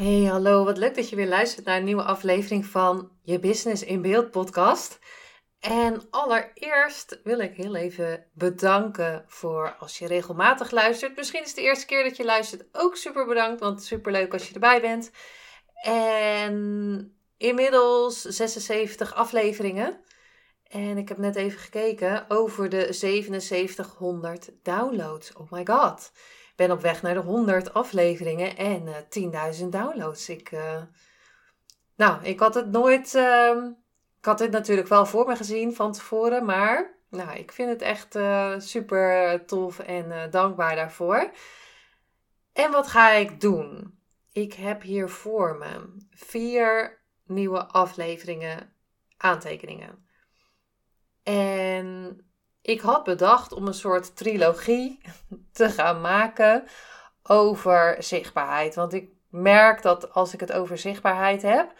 Hey, hallo. Wat leuk dat je weer luistert naar een nieuwe aflevering van je Business in Beeld podcast. En allereerst wil ik heel even bedanken voor als je regelmatig luistert. Misschien is het de eerste keer dat je luistert. Ook super bedankt, want super leuk als je erbij bent. En inmiddels 76 afleveringen. En ik heb net even gekeken over de 7700 downloads. Oh my god ben op weg naar de 100 afleveringen en uh, eh, 10.000 downloads. Ik, uh, nou, ik had het nooit. Uh, ik had dit natuurlijk wel voor me gezien van tevoren, maar nou, ik vind het echt uh, super tof en dankbaar daarvoor. En wat ga ik doen? Ik heb hier voor me vier nieuwe afleveringen aantekeningen. En ik had bedacht om een soort trilogie te gaan maken over zichtbaarheid. Want ik merk dat als ik het over zichtbaarheid heb,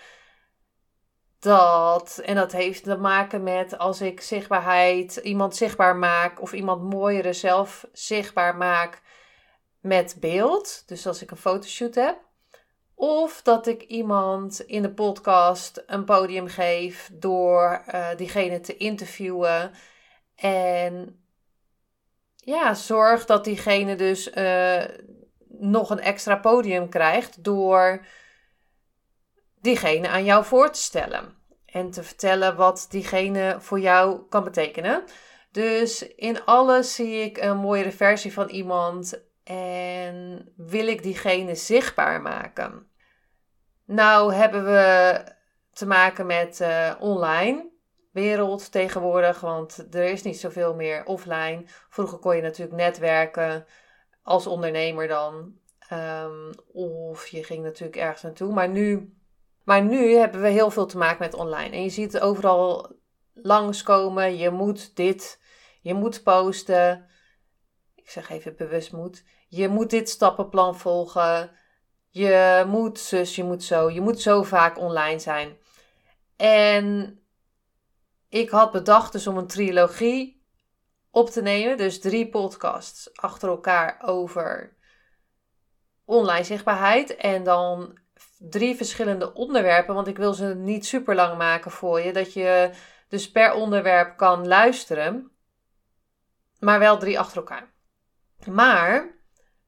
dat, en dat heeft te maken met als ik zichtbaarheid, iemand zichtbaar maak of iemand mooiere zelf zichtbaar maak met beeld. Dus als ik een fotoshoot heb. Of dat ik iemand in de podcast een podium geef door uh, diegene te interviewen en ja, zorg dat diegene dus uh, nog een extra podium krijgt door diegene aan jou voor te stellen. En te vertellen wat diegene voor jou kan betekenen. Dus in alles zie ik een mooiere versie van iemand en wil ik diegene zichtbaar maken. Nou hebben we te maken met uh, online wereld tegenwoordig, want er is niet zoveel meer offline. Vroeger kon je natuurlijk netwerken als ondernemer dan. Um, of je ging natuurlijk ergens naartoe. Maar nu, maar nu hebben we heel veel te maken met online. En je ziet het overal langskomen. Je moet dit, je moet posten. Ik zeg even bewust moet. Je moet dit stappenplan volgen. Je moet zus, je moet zo. Je moet zo vaak online zijn. En ik had bedacht dus om een trilogie op te nemen. Dus drie podcasts achter elkaar over online zichtbaarheid. En dan drie verschillende onderwerpen. Want ik wil ze niet super lang maken voor je. Dat je dus per onderwerp kan luisteren. Maar wel drie achter elkaar. Maar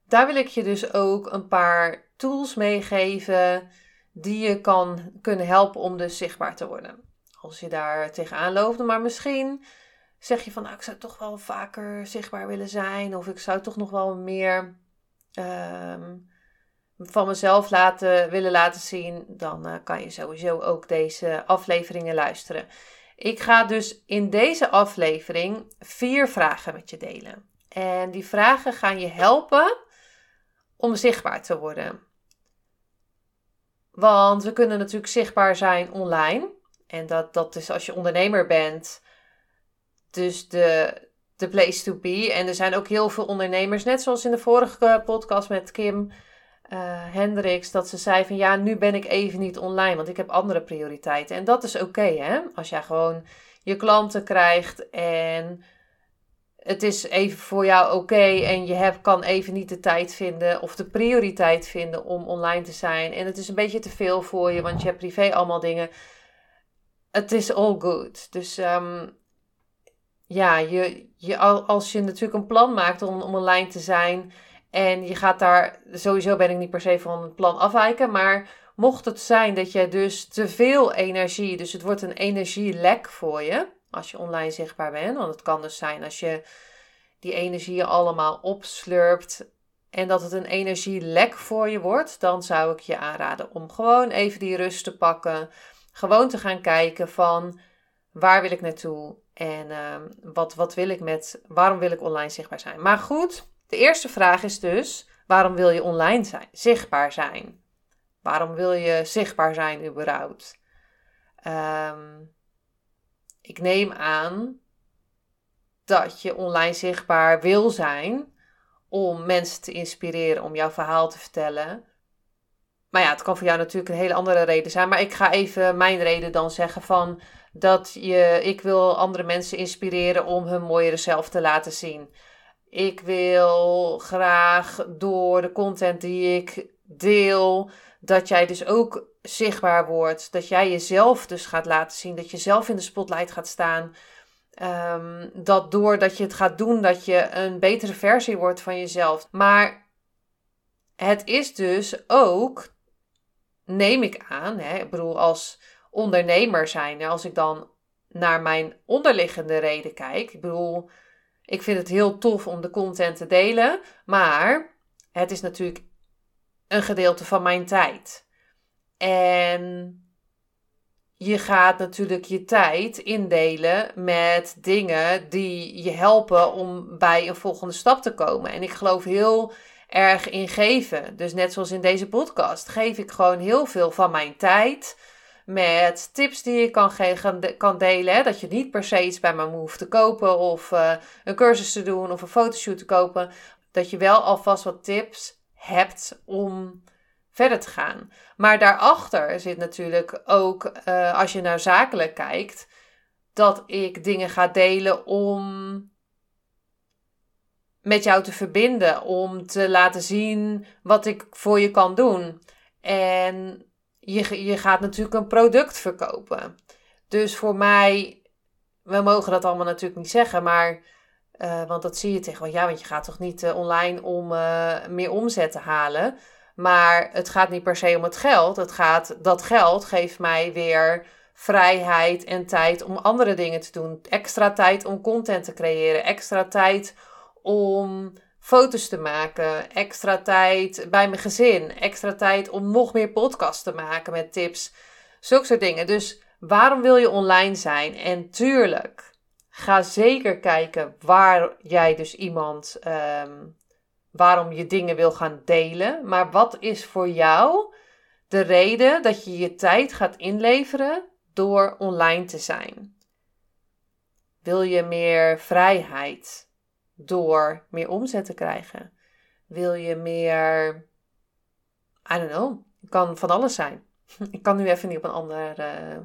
daar wil ik je dus ook een paar tools meegeven. Die je kan kunnen helpen om dus zichtbaar te worden als je daar tegenaan loopt. Maar misschien zeg je van, nou, ik zou toch wel vaker zichtbaar willen zijn. Of ik zou toch nog wel meer ehm, van mezelf laten, willen laten zien. Dan uh, kan je sowieso ook deze afleveringen luisteren. Ik ga dus in deze aflevering vier vragen met je delen. En die vragen gaan je helpen om zichtbaar te worden. Want we kunnen natuurlijk zichtbaar zijn online. En dat, dat is als je ondernemer bent, dus de, de place to be. En er zijn ook heel veel ondernemers, net zoals in de vorige podcast met Kim uh, Hendricks, dat ze zei van ja, nu ben ik even niet online, want ik heb andere prioriteiten. En dat is oké, hè? Als jij gewoon je klanten krijgt en het is even voor jou oké en je hebt, kan even niet de tijd vinden of de prioriteit vinden om online te zijn. En het is een beetje te veel voor je, want je hebt privé allemaal dingen het is all good. Dus um, ja, je, je, als je natuurlijk een plan maakt om, om online te zijn en je gaat daar, sowieso ben ik niet per se van het plan afwijken, maar mocht het zijn dat je dus te veel energie, dus het wordt een energielek voor je als je online zichtbaar bent, want het kan dus zijn als je die energie allemaal opslurpt en dat het een energielek voor je wordt, dan zou ik je aanraden om gewoon even die rust te pakken gewoon te gaan kijken van waar wil ik naartoe en uh, wat, wat wil ik met, waarom wil ik online zichtbaar zijn. Maar goed, De eerste vraag is dus: waarom wil je online zijn? Zichtbaar zijn. Waarom wil je zichtbaar zijn überhaupt? Ehm, ik neem aan dat je online zichtbaar wil zijn om mensen te inspireren om jouw verhaal te vertellen. Maar ja, het kan voor jou natuurlijk een hele andere reden zijn. Maar ik ga even mijn reden dan zeggen van dat je, ik wil andere mensen inspireren om hun mooiere zelf te laten zien. Ik wil graag door de content die ik deel, dat jij dus ook zichtbaar wordt. Dat jij jezelf dus gaat laten zien. Dat je zelf in de spotlight gaat staan. Um, dat doordat je het gaat doen, dat je een betere versie wordt van jezelf. Maar het is dus ook, neem ik aan, hè, ik bedoel als ondernemer zijn, als ik dan naar mijn onderliggende reden kijk. Ik bedoel, ik vind het heel tof om de content te delen, maar het is natuurlijk een gedeelte van mijn tijd. En je gaat natuurlijk je tijd indelen met dingen die je helpen om bij een volgende stap te komen. En ik geloof heel erg in geven. Dus net zoals in deze podcast geef ik gewoon heel veel van mijn tijd met tips die je kan, kan delen. Hè? Dat je niet per se iets bij me hoeft te kopen of uh, een cursus te doen of een fotoshoot te kopen. Dat je wel alvast wat tips hebt om verder te gaan. Maar daarachter zit natuurlijk ook, uh, als je naar zakelijk kijkt, dat ik dingen ga delen om met jou te verbinden, om te laten zien wat ik voor je kan doen. En je, je gaat natuurlijk een product verkopen. Dus voor mij, we mogen dat allemaal natuurlijk niet zeggen, maar. Uh, want dat zie je tegen, ja, want je gaat toch niet uh, online om uh, meer omzet te halen. Maar het gaat niet per se om het geld. Het gaat, dat geld geeft mij weer vrijheid en tijd om andere dingen te doen. Extra tijd om content te creëren. Extra tijd om foto's te maken. Extra tijd bij mijn gezin. Extra tijd om nog meer podcasts te maken met tips. Zulke soort dingen. Dus waarom wil je online zijn? En tuurlijk, ga zeker kijken waar jij dus iemand um, waarom je dingen wil gaan delen. Maar wat is voor jou de reden dat je je tijd gaat inleveren door online te zijn? Wil je meer vrijheid door meer omzet te krijgen? Wil je meer, I don't know, het kan van alles zijn. Ik kan nu even niet op een ander uh,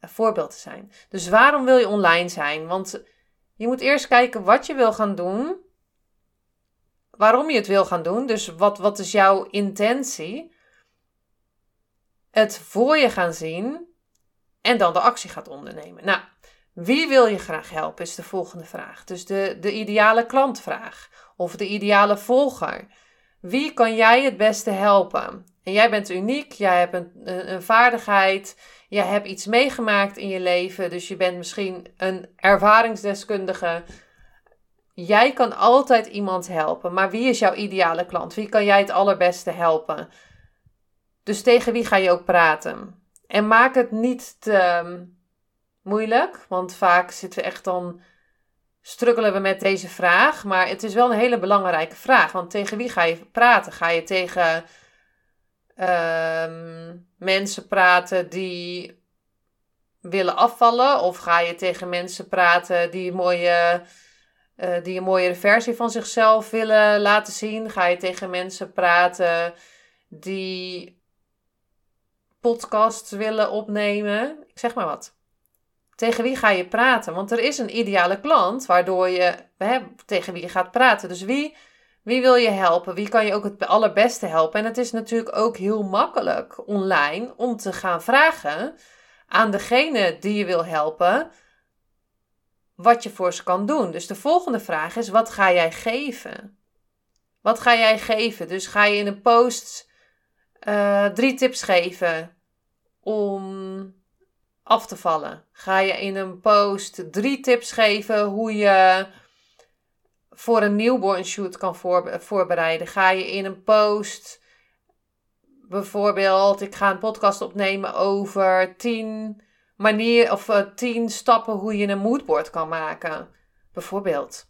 voorbeeld zijn. Dus waarom wil je online zijn? Want je moet eerst kijken wat je wil gaan doen waarom je het wil gaan doen. Dus wat, wat is jouw intentie? Het voor je gaan zien en dan de actie gaat ondernemen. Nou, wie wil je graag helpen is de volgende vraag. Dus de, de ideale klantvraag of de ideale volger. Wie kan jij het beste helpen? En jij bent uniek, jij hebt een, een, vaardigheid, jij hebt iets meegemaakt in je leven, dus je bent misschien een ervaringsdeskundige. Jij kan altijd iemand helpen, maar wie is jouw ideale klant? Wie kan jij het allerbeste helpen? Dus tegen wie ga je ook praten? En maak het niet te moeilijk, want vaak zitten we echt dan struggelen we met deze vraag, maar het is wel een hele belangrijke vraag, want tegen wie ga je praten? Ga je tegen uh, mensen praten die willen afvallen, of ga je tegen mensen praten die mooie uh, die een mooiere versie van zichzelf willen laten zien? Ga je tegen mensen praten die podcasts willen opnemen? Ik zeg maar wat. Tegen wie ga je praten? Want er is een ideale klant waardoor je hè, tegen wie je gaat praten. Dus wie, wie wil je helpen? Wie kan je ook het allerbeste helpen? En het is natuurlijk ook heel makkelijk online om te gaan vragen aan degene die je wil helpen wat je voor ze kan doen. Dus de volgende vraag is: wat ga jij geven? Wat ga jij geven? Dus ga je in een post uh, drie tips geven om af te vallen? Ga je in een post drie tips geven hoe je voor een newborn shoot kan voorbereiden? Ga je in een post bijvoorbeeld, ik ga een podcast opnemen over 10 manier of uh, tien stappen hoe je een moodboard kan maken. Bijvoorbeeld.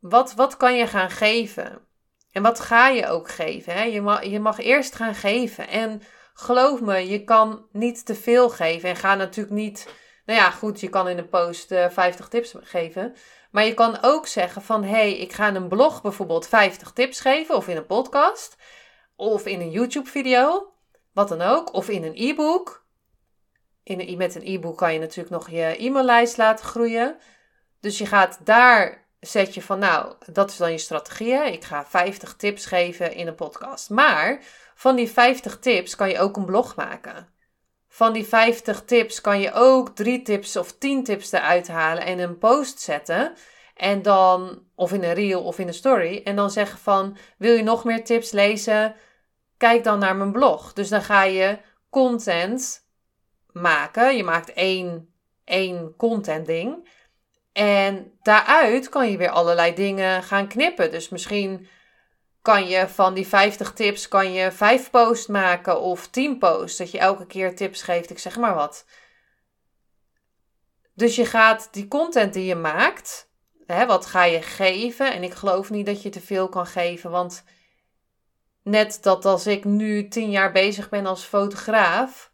wat, wat kan je gaan geven? En wat ga je ook geven? Hè? Je, mag, je mag eerst gaan geven. En geloof me, je kan niet te veel geven. En ga natuurlijk niet. Nou ja, goed, je kan in een post uh, eh, 50 tips geven. Maar je kan ook zeggen van hé, hey, ik ga een blog bijvoorbeeld 50 tips geven. Of in een podcast. Of in een YouTube-video. Wat dan ook. Of in een e-book. In een, met een e-book kan je natuurlijk nog je e-maillijst laten groeien. Dus je gaat daar zet je van, nou, dat is dan je strategie. Ik ga 50 tips geven in een podcast. Maar van die 50 tips kan je ook een blog maken. Van die 50 tips kan je ook drie tips of 10 tips eruit halen en een post zetten. En dan, of in een reel of in een story. En dan zeggen van, wil je nog meer tips lezen? Kijk dan naar mijn blog. Dus dan ga je content maken. Je maakt één, één content ding. En daaruit kan je weer allerlei dingen gaan knippen. Dus misschien kan je van die 50 tips kan je 5 posts maken of 10 posts. Dat je elke keer tips geeft, ik zeg maar wat. Dus je gaat die content die je maakt, hè, wat ga je geven? En ik geloof niet dat je te veel kan geven, want net dat als ik nu 10 jaar bezig ben als fotograaf,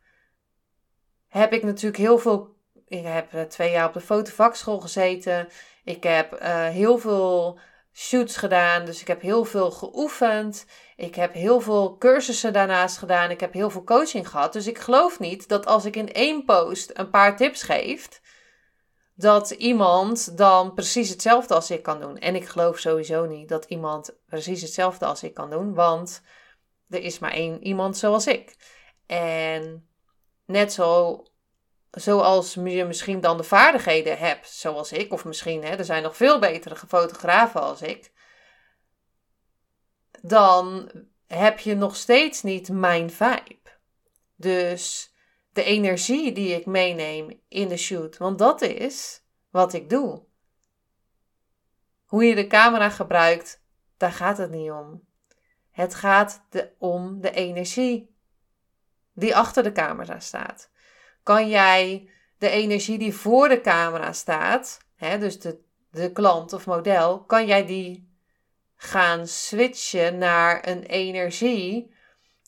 heb ik natuurlijk heel veel ik heb eh, twee jaar op de fotovakschool gezeten. Ik heb uh, heel veel shoots gedaan. Dus ik heb heel veel geoefend. Ik heb heel veel cursussen daarnaast gedaan. Ik heb heel veel coaching gehad. Dus ik geloof niet dat als ik in één post een paar tips geef, dat iemand dan precies hetzelfde als ik kan doen. En ik geloof sowieso niet dat iemand precies hetzelfde als ik kan doen, want er is maar één iemand zoals ik. En net zo zoals je misschien dan de vaardigheden hebt, zoals ik, of misschien, hè, er zijn nog veel betere fotografen als ik, dan heb je nog steeds niet mijn vibe. Dus de energie die ik meeneem in de shoot, want dat is wat ik doe. Hoe je de camera gebruikt, daar gaat het niet om. Het gaat om de energie die achter de camera staat kan jij de energie die voor de camera staat, hè, dus de, de klant of model, kan jij die gaan switchen naar een energie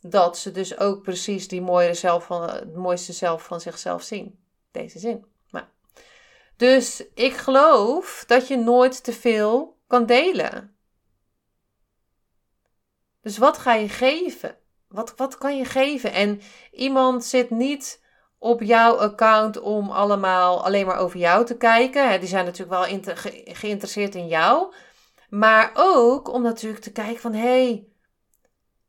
dat ze dus ook precies die mooie zelf van, het mooiste zelf van zichzelf zien. Deze zin. Maar. Dus ik geloof dat je nooit te veel kan delen. Dus wat ga je geven? Wat, wat kan je geven? En iemand zit niet op jouw account om allemaal alleen maar over jou te kijken. Die zijn natuurlijk wel geïnteresseerd in jou. Maar ook om natuurlijk te kijken van... hé, hey,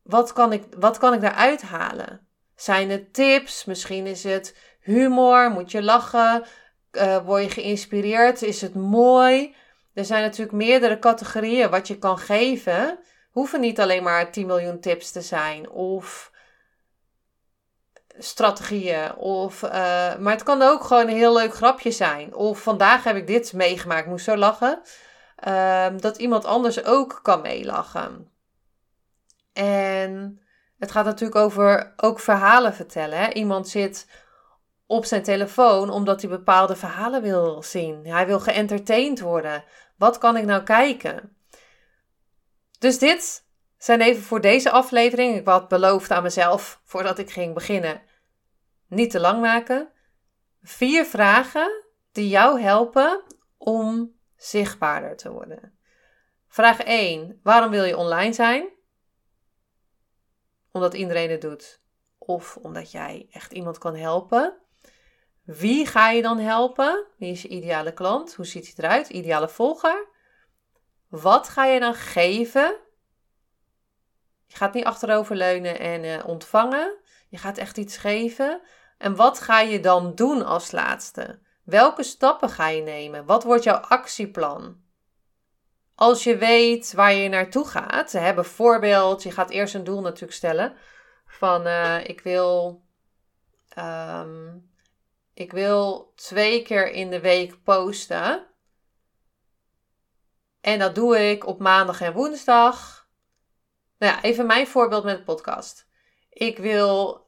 wat, kan ik, wat kan ik daaruit halen? Zijn het tips? Misschien is het humor? Moet je lachen? Uh, word je geïnspireerd? Is het mooi? Er zijn natuurlijk meerdere categorieën wat je kan geven. Hoeven niet alleen maar 10 miljoen tips te zijn. Of strategieën. Of, uh, maar het kan ook gewoon een heel leuk grapje zijn. Of vandaag heb ik dit meegemaakt, moest zo lachen. Uh, dat iemand anders ook kan meelachen. En het gaat natuurlijk over ook verhalen vertellen. Iemand zit op zijn telefoon omdat hij bepaalde verhalen wil zien. Hij wil geëntertained worden. Wat kan ik nou kijken? Dus dit zijn even voor deze aflevering. Ik had beloofd aan mezelf voordat ik ging beginnen. Niet te lang maken. Vier vragen die jou helpen om zichtbaarder te worden. Vraag 1. Waarom wil je online zijn? Omdat iedereen het doet. Of omdat jij echt iemand kan helpen. Wie ga je dan helpen? Wie is je ideale klant? Hoe ziet hij eruit? Ideale volger? Wat ga je dan geven gaat niet achteroverleunen en uh, ontvangen. Je gaat echt iets geven. En wat ga je dan doen als laatste? Welke stappen ga je nemen? Wat wordt jouw actieplan? Als je weet waar je naartoe gaat, hè, bijvoorbeeld, je gaat eerst een doel natuurlijk stellen van uh, ik wil, um, ik wil twee keer in de week posten. En dat doe ik op maandag en woensdag. Nou ja, even mijn voorbeeld met de podcast. Ik wil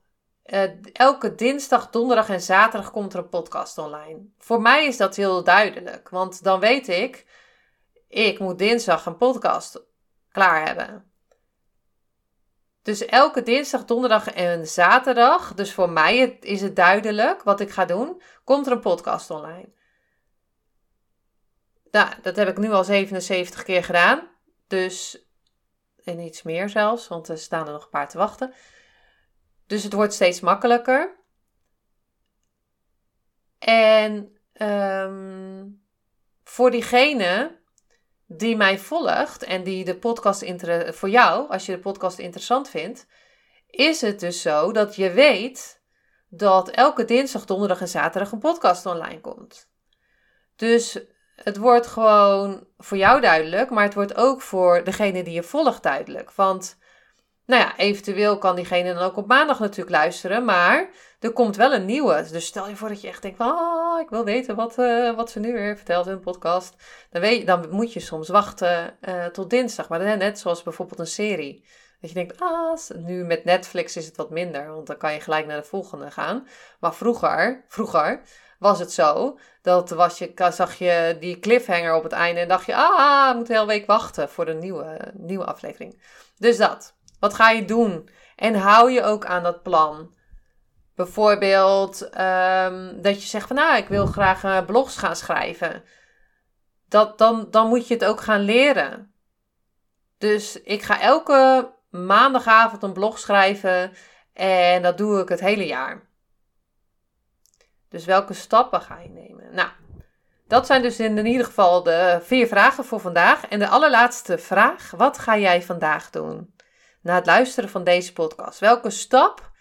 uh, elke dinsdag, donderdag en zaterdag komt er een podcast online. Voor mij is dat heel duidelijk, want dan weet ik, ik moet dinsdag een podcast klaar hebben. Dus elke dinsdag, donderdag en zaterdag, dus voor mij is het duidelijk wat ik ga doen, komt er een podcast online. Nou, dat heb ik nu al 77 keer gedaan. Dus, en iets meer zelfs, want er staan er nog een paar te wachten. Dus het wordt steeds makkelijker. En um, voor diegene die mij volgt en die de podcast voor jou, als je de podcast interessant vindt, is het dus zo dat je weet dat elke dinsdag, donderdag en zaterdag een podcast online komt. Dus het wordt gewoon voor jou duidelijk, maar het wordt ook voor degene die je volgt duidelijk. Want, nou ja, eventueel kan diegene dan ook op maandag natuurlijk luisteren, maar er komt wel een nieuwe. Dus stel je voor dat je echt denkt: ah, ik wil weten wat, uh, wat ze nu weer vertelt in een podcast. Dan, weet dan moet je soms wachten uh, tot dinsdag. Maar dan, net zoals bijvoorbeeld een serie. Dat je denkt, ah, nu met Netflix is het wat minder, want dan kan je gelijk naar de volgende gaan. Maar vroeger, vroeger was het zo, dat was je, zag je die cliffhanger op het einde en dacht je, ah, ik moet een hele week wachten voor de nieuwe, nieuwe aflevering. Dus dat. Wat ga je doen? En hou je ook aan dat plan. Bijvoorbeeld um, dat je zegt van nou, ik wil graag uh, blogs gaan schrijven. Dat, dan, dan moet je het ook gaan leren. Dus ik ga elke maandagavond een blog schrijven en dat doe ik het hele jaar. Dus welke stappen ga je nemen? Nou, dat zijn dus in ieder geval de vier vragen voor vandaag. En de allerlaatste vraag: wat ga jij vandaag doen? Na het luisteren van deze podcast. Welke stap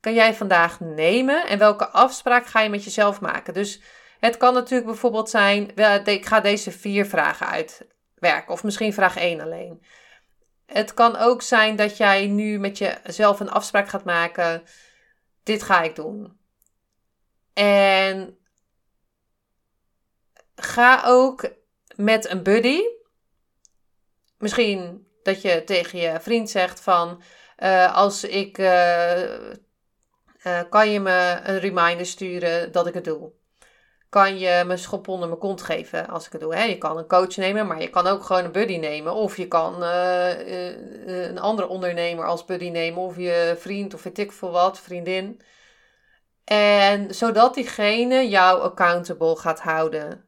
kan jij vandaag nemen en welke afspraak ga je met jezelf maken? Dus het kan natuurlijk bijvoorbeeld zijn: ik ga deze vier vragen uitwerken, of misschien vraag 1 alleen. Het kan ook zijn dat jij nu met jezelf een afspraak gaat maken. Dit ga ik doen. En ga ook met een buddy. Misschien dat je tegen je vriend zegt van uh, als ik uh, uh, kan je me een reminder sturen dat ik het doe. Kan je me schop onder mijn kont geven als ik het doe. Hè? Je kan een coach nemen, maar je kan ook gewoon een buddy nemen. Of je kan een andere ondernemer als buddy nemen. Of je vriend of weet ik veel wat, vriendin. En zodat diegene jou accountable gaat houden.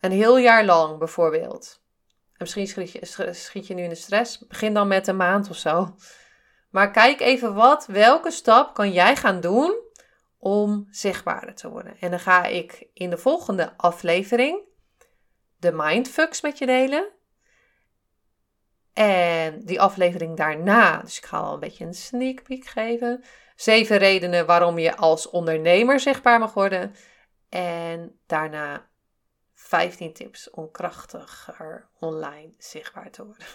Een heel jaar lang bijvoorbeeld. En misschien schiet je, schiet je nu in de stress. Begin dan met een maand of zo. Maar kijk even wat, welke stap kan jij gaan doen om zichtbaarder te worden. En dan ga ik in de volgende aflevering de mindfucks met je delen. En die aflevering daarna, dus ik ga al een beetje een sneak peek geven. Zeven redenen waarom je als ondernemer zichtbaar mag worden. En daarna 15 tips om krachtiger online zichtbaar te worden.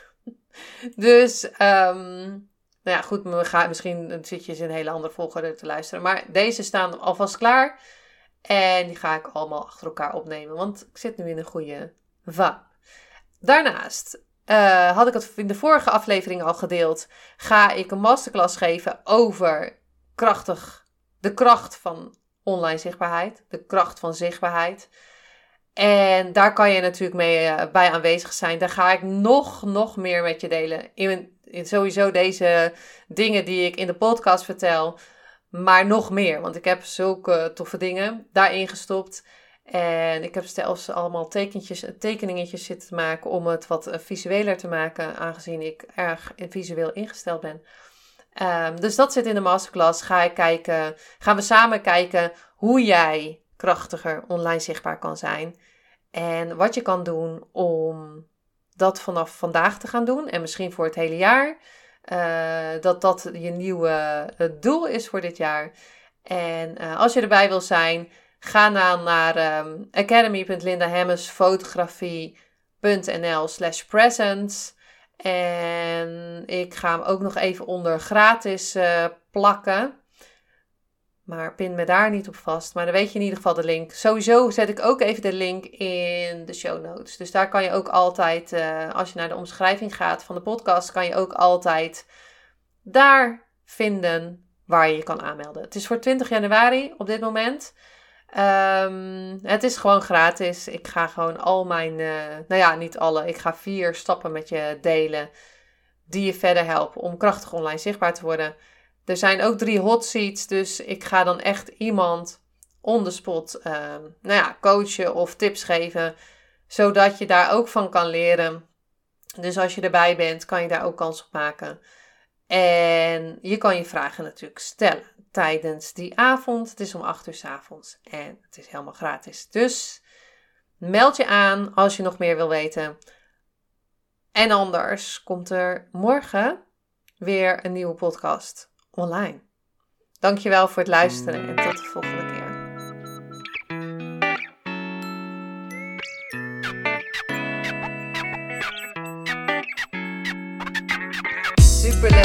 dus, um, nou ja, goed, we gaan, misschien zit je in een hele andere volgorde te luisteren. Maar deze staan alvast klaar. En die ga ik allemaal achter elkaar opnemen, want ik zit nu in een goede va. Daarnaast uh, had ik het in de vorige aflevering al gedeeld. Ga ik een masterclass geven over krachtig, de kracht van online zichtbaarheid, de kracht van zichtbaarheid. En daar kan je natuurlijk mee uh, bij aanwezig zijn. Daar ga ik nog, nog meer met je delen. In, sowieso deze dingen die ik in de podcast vertel. Maar nog meer, want ik heb zulke toffe dingen daarin gestopt. En ik heb zelfs allemaal tekeningetjes zitten te maken om het wat eh, visueler te maken, aangezien ik erg visueel ingesteld ben. Um, dus dat zit in de masterclass. Ga ik kijken, gaan we samen kijken hoe jij krachtiger online zichtbaar kan zijn. En wat je kan doen om dat vanaf vandaag te gaan doen. En misschien voor het hele jaar. Uh, dat dat je nieuwe doel is voor dit jaar. En uh, als je erbij wil zijn, ga dan naar um, academy.lindahemmersfotografie.nl slash presents. En ik ga hem ook nog even onder gratis uh, plakken. Maar pin me daar niet op vast. Maar dan weet je in ieder geval de link. Sowieso zet ik ook even de link in de show notes. Dus daar kan je ook altijd, uh, als je naar de omschrijving gaat van de podcast, kan je ook altijd daar vinden waar je je kan aanmelden. Het is voor 20 januari op dit moment. Ehm, het is gewoon gratis. Ik ga gewoon al mijn, uh, nou ja, niet alle. Ik ga vier stappen met je delen die je verder helpen om krachtig online zichtbaar te worden. Er zijn ook drie hot seats, dus ik ga dan echt iemand on the spot, ehm, nou ja, coachen of tips geven, zodat je daar ook van kan leren. Dus als je erbij bent, kan je daar ook kans op maken. En je kan je vragen natuurlijk stellen tijdens die avond. Het is om 8 uur s avonds en het is helemaal gratis. Dus meld je aan als je nog meer wil weten. En anders komt er morgen weer een nieuwe podcast online. Dankjewel voor het luisteren en tot de volgende keer.